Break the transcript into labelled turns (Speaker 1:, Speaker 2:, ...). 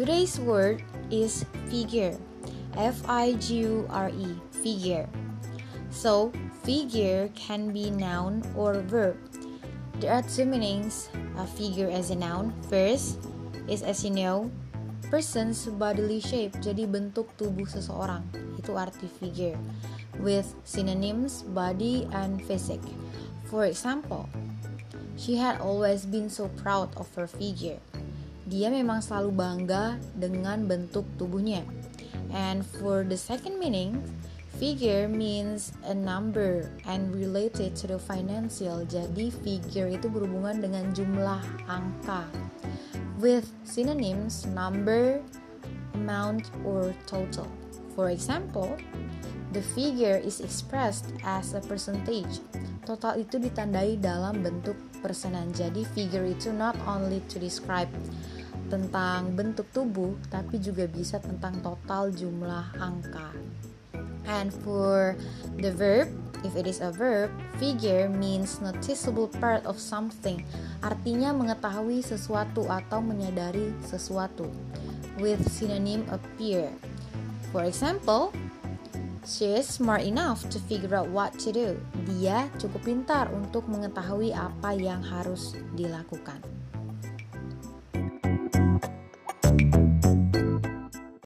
Speaker 1: Today's word is figure. F I G U R E, figure. So, figure can be noun or verb. There are two meanings a figure as a noun. First is as you know, person's bodily shape, jadi bentuk tubuh seseorang. Itu arti figure. With synonyms body and physique. For example, she had always been so proud of her figure. Dia memang selalu bangga dengan bentuk tubuhnya. And for the second meaning, Figure means a number and related to the financial. Jadi figure itu berhubungan dengan jumlah angka. With synonyms number, amount, or total. For example, the figure is expressed as a percentage. Total itu ditandai dalam bentuk persenan. Jadi figure itu not only to describe tentang bentuk tubuh, tapi juga bisa tentang total jumlah angka. And for the verb, if it is a verb, figure means noticeable part of something. Artinya mengetahui sesuatu atau menyadari sesuatu. With synonym appear. For example, she is smart enough to figure out what to do. Dia cukup pintar untuk mengetahui apa yang harus dilakukan.